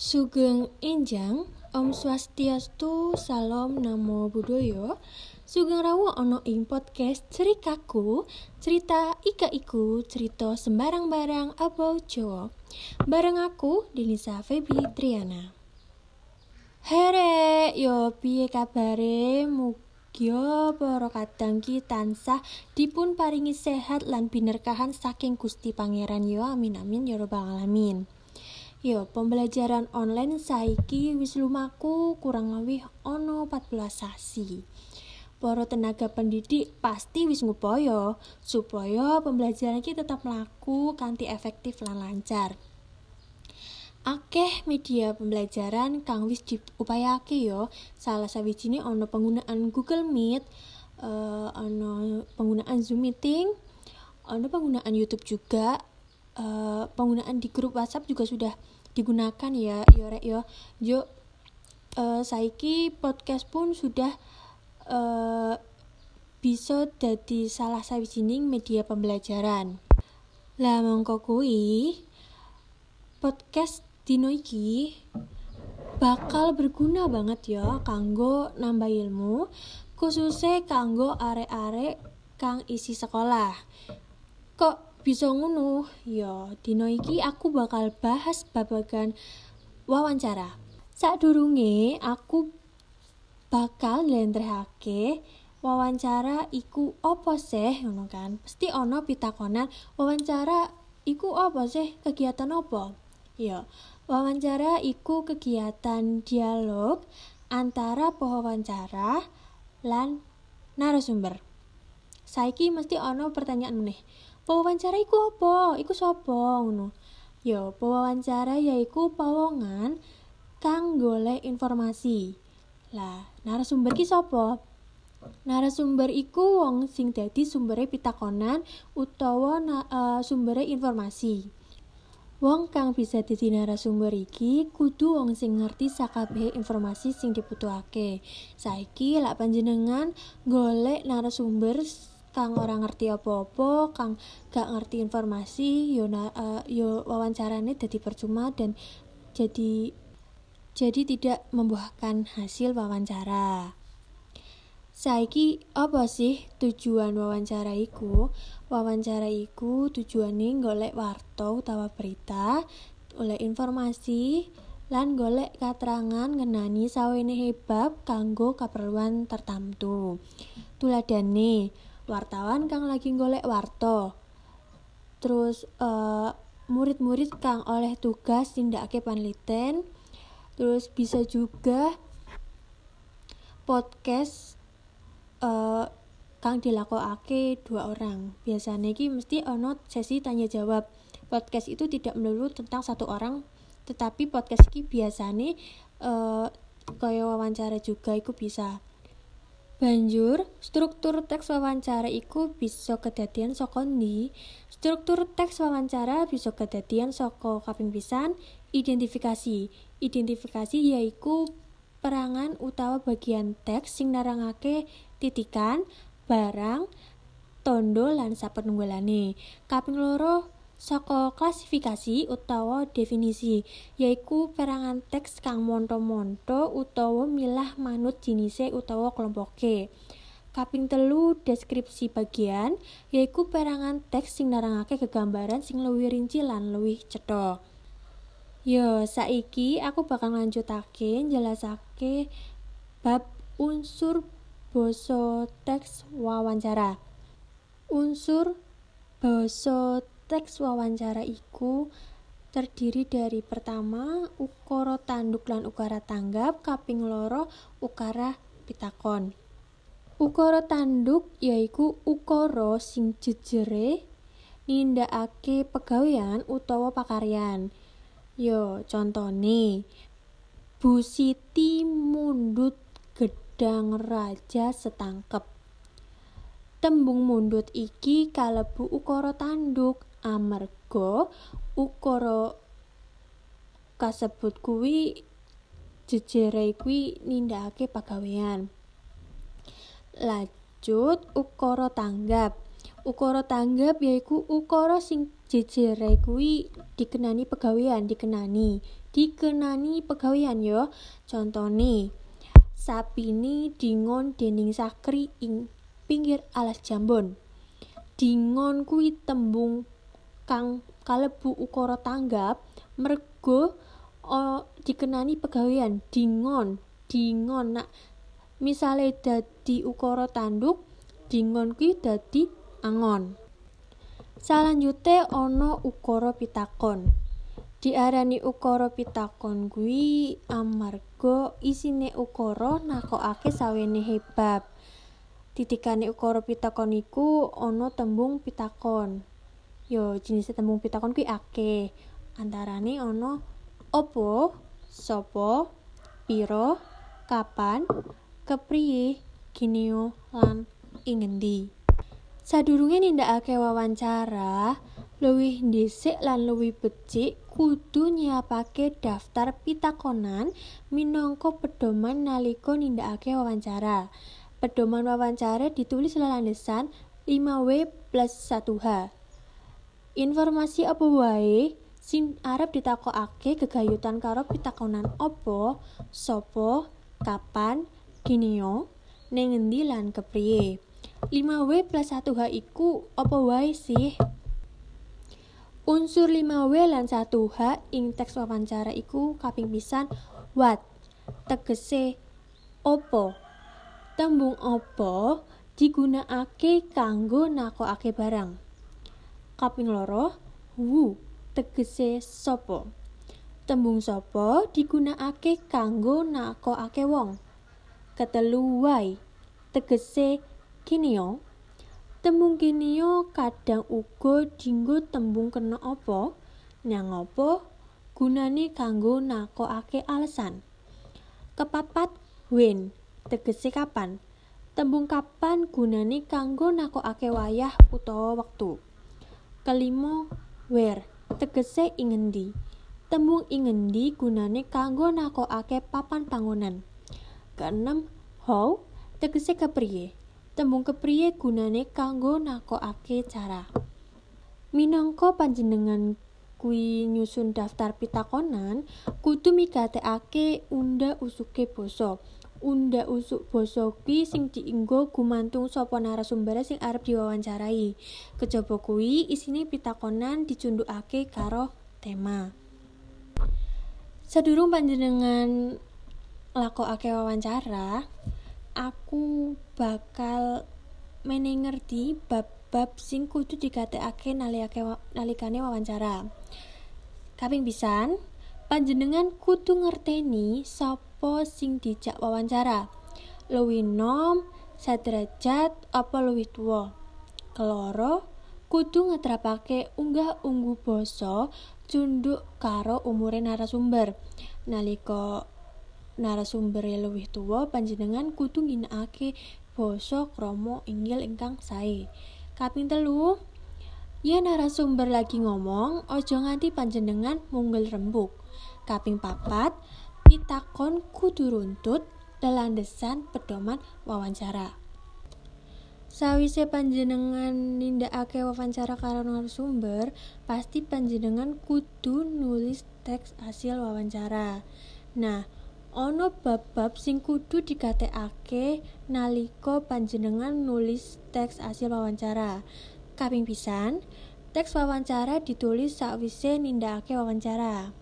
Sugeng Enjang, Om Swastiastu, Salam Namo Buddhaya. Sugeng rawuh ana ing podcast Cerikaku, cerita ika iku, cerita sembarang barang about Jawa. Bareng aku, Denisa Febi Triana. Here, yo piye kabare? Mugia para kadang ki tansah dipun paringi sehat lan binerkahan saking Gusti Pangeran yo amin amin ya rabbal alamin. Yo, pembelajaran online saiki wis lumaku kurang lebih ono 14 sasi. Para tenaga pendidik pasti wis ngupaya supaya pembelajaran kita tetap melaku kanthi efektif lan lancar. Akeh media pembelajaran kang wis diupayake yo. Salah sawijine ono penggunaan Google Meet, uh, ono penggunaan Zoom meeting, ono penggunaan YouTube juga, uh, penggunaan di grup WhatsApp juga sudah digunakan ya yo rek yo. Yo uh, saiki podcast pun sudah uh, bisa jadi salah sawijining media pembelajaran. Lah mongko kuwi podcast dino iki bakal berguna banget ya kanggo nambah ilmu khususnya kanggo arek-arek kang isi sekolah. Kok bisa ngono. Ya dino iki aku bakal bahas babagan wawancara. Sadurunge aku bakal njlentrehake wawancara iku opo sih? Ngono kan? Pasti ono pitakonan. Wawancara iku opo sih? Kegiatan opo ya wawancara iku kegiatan dialog antara pewawancara lan narasumber. Saiki mesti ono pertanyaan meneh Pewawancara iku apa? Iku sapa ngono? Ya, pewawancara yaiku pawongan kang golek informasi. Lah, narasumber ki sapa? Narasumber iku wong sing dadi sumbere pitakonan utawa uh, sumbere informasi. Wong kang bisa dadi narasumber iki kudu wong sing ngerti sakabeh informasi sing dibutuhake. Saiki lak panjenengan golek narasumber kang ora ngerti apa-apa, kang gak ngerti informasi, yo uh, yo wawancarane jadi percuma dan jadi jadi tidak membuahkan hasil wawancara. Saiki apa sih tujuan wawancara iku? Wawancara iku tujuane golek warta utawa berita, oleh informasi, lan golek katerangan ngenani sawene hebab kanggo keperluan tertentu. Tuladane, wartawan kang lagi golek warto terus uh, murid-murid kang oleh tugas tindakake panliten. Terus bisa juga podcast uh, kang dilakokake dua orang. Biasanya ki mesti ono sesi tanya jawab. Podcast itu tidak melulu tentang satu orang tetapi podcast ki biasanya uh, kaya wawancara juga itu bisa Banjur, struktur teks wawancara iku bisa kedadian saka ndi? Struktur teks wawancara bisa kedadian saka kaping pisan identifikasi. Identifikasi yaiku perangan utawa bagian teks sing narangake titikan, barang, tondo lan sapanunggalane. Kaping loro saka klasifikasi utawa definisi yaiku perangan teks kang monto-monto utawa milah manut jinise utawa kelompoke kaping telu deskripsi bagian yaiku perangan teks sing narangake kegambaran sing luwih rinci lan luwih cetha Yo, saiki aku bakal lanjutake jelasake bab unsur basa teks wawancara. Unsur basa teks wawancara iku terdiri dari pertama ukara tanduk lan ukara tanggap kaping loro ukara pitakon. Ukara tanduk yaiku ukara sing jejere nindakake pegawean utawa pakaryan. Yo contone Bu Siti mundut gedang raja setangkep. Tembung mundut iki kalebu ukara tanduk amarga ukara kasebut kuwi jejere kuwi nindakake pagawean. Lanjut ukara tanggap. Ukara tanggap yaiku ukara sing jejere kuwi dikenani pegawean dikenani dikenani pegawean yo contone sapini dingon dening sakri ing pinggir alas jambon. Dingon kuwi tembung kang kalebu ukara tanggap mergo o, dikenani pegawean dingon dingon nak misale dadi ukara tanduk dingon kuwi dadi angon Salanjute ana ukara pitakon. Diarani ukara pitakon kuwi amarga isine ukara nakokake sawene hebab. Titikane ukara pitakon iku ana tembung pitakon. Yo jenis tembung pitakon kuwi akeh. Antarane ana opo, sopo, piro, kapan, kepriye, gineo lan ing ngendi. Sadurunge nindakake wawancara, luwih dhisik lan luwih becik kudu nyiapake daftar pitakonan minangka pedoman nalika nindakake wawancara. Pedoman wawancara ditulis lelandesan 5W plus 1H. Informasi apa wae? Sing arep ditakokake gegayutan karo pitakonan opo, sopo, kapan, gineo, ning ngendi lan kepriye. 5W plus 1H iku apa wae sih? Unsur 5W lan 1H ing teks wawancara iku kaping pisan. What tegese opo? Tembung opo digunakake kanggo nakokake barang kaping loro who tegese sopo tembung sopo digunakake kanggo nakokake wong? Ketelu why tegese kinio. Tembung kinio kadang uga dinggo tembung kena apa? Nyang apa? Gunane kanggo nakokake alasan. Kepapat when tegese kapan? Tembung kapan gunane kanggo nakokake wayah utawa wektu kelima where tegese ing ngendi? Tembung ing ngendi gunane kanggo nakokake papan panggonan keenem how tegese kepriye? Tembung kepriye gunane kanggo nakokake cara? Minangka panjenengan kuwi nyusun daftar pitakonan kudu migatekake unda usuke basa unda usuk basa kuwi sing dienggo gumantung sapa narasumber sing arep diwawancarai kejaba kuwi isine pitakonan dicundukake karo tema sadurung panjenengan lakokake wawancara aku bakal meneng ngerti bab-bab sing kudu digatekake nalikane wawancara. Kaping pisan, panjenengan kudu ngerteni sapa sing dijak wawancara. Luwih nom, saderajat apa luwih tuwa. Keloro, kudu ngetrapake unggah-ungguh basa cunduk karo umure narasumber. Nalika narasumber luwih tuwa panjenengan kudu ngginakake basa krama inggil ingkang sae kaping telu yen narasumber lagi ngomong aja nganti panjenengan munggel rembuk kaping papat pitakon kudu runtut desan pedoman wawancara Sawise panjenengan nindakake wawancara karo narasumber, pasti panjenengan kudu nulis teks hasil wawancara. Nah, ana bab-bab sing kudu digatekake nalika panjenengan nulis teks hasil wawancara. Kaping pisan, teks wawancara ditulis sakwise nindakake wawancara.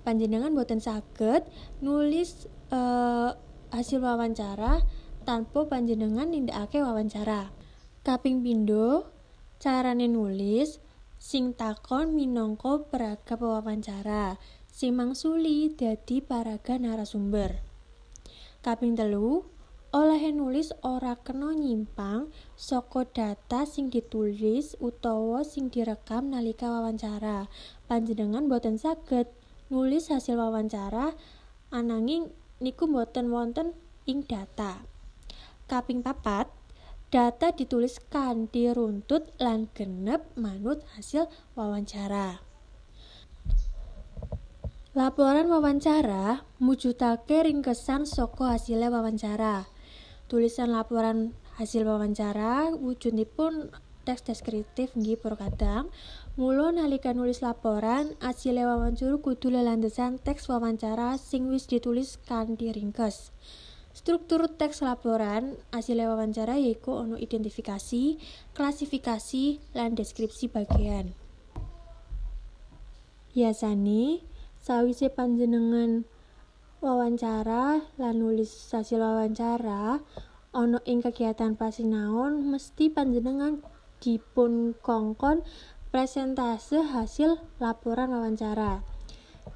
Panjenengan boten saged nulis uh, hasil wawancara tanpa panjenengan nindakake wawancara. Kaping pindho, carane nulis sing takon minangka peragam wawancara. sing mangsuli dadi paraga narasumber. Kaping telu, oleh nulis ora kena nyimpang saka data sing ditulis utawa sing direkam nalika wawancara. Panjenengan boten saged nulis hasil wawancara ananging niku boten wonten ing data. Kaping papat, data ditulis kanthi runtut lan genep manut hasil wawancara. Laporan wawancara mujudake ringkesan saka hasilnya wawancara. Tulisan laporan hasil wawancara wujudipun teks deskriptif nggih kadang Mula nalika nulis laporan, hasil wawancara kudu lelandesan teks wawancara sing wis ditulis kanthi ringkes. Struktur teks laporan hasil wawancara yaiku ono identifikasi, klasifikasi, lan deskripsi bagian. Biasane sawise panjenengan wawancara lan nulis hasil wawancara ono ing kegiatan pasinaon mesti panjenengan dipun kongkon presentase hasil laporan wawancara.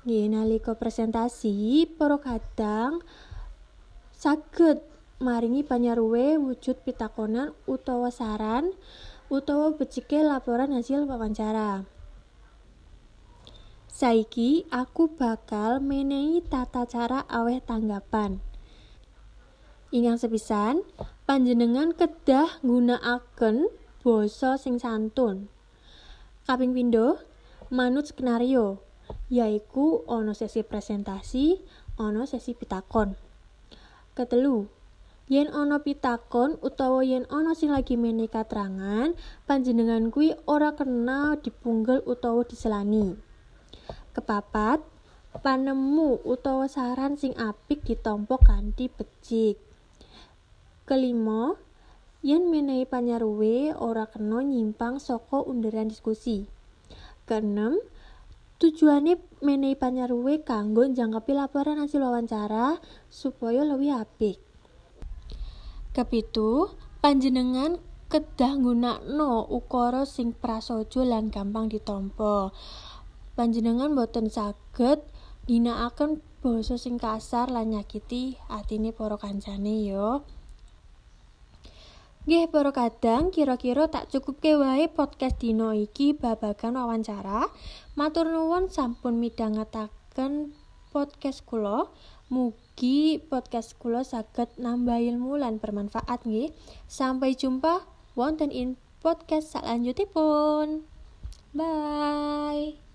Nggih nalika presentasi para kadang saged maringi panyaruwe wujud pitakonan utawa saran utawa becike laporan hasil wawancara. Saiki aku bakal menehi tata cara aweh tanggapan. Ingang sepisan, panjenengan kedah nggunakaken basa sing santun. Kaping pindho, manut skenario, yaiku ana sesi presentasi, ana sesi pitakon. Ketelu, yen ana pitakon utawa yen ana sing lagi menehi katrangan, panjenengan kuwi ora kena dipunggal utawa diselani. Kepapat, panemu utawa saran sing apik ditampa kanthi becik. Kelima, yen menehi panyaruwe ora kena nyimpang saka underan diskusi. Keenem, tujuane menehi panyaruwe kanggo njangkepi laporan hasil wawancara supaya luwih apik. Kepitu, panjenengan kedah nggunakno ukara sing prasaja lan gampang ditampa. Panjenengan boten saged ginakaken basa sing kasar lan nyakiti atine para kancane ya. Nggih para kadang kira-kira tak cukupke wae podcast dino iki babagan wawancara. Matur nuwun sampun midhangetaken podcast kula. Mugi podcast kula saged nambah ilmu lan bermanfaat nggih. Sampai jumpa wonten in podcast salanjutipun. Bye.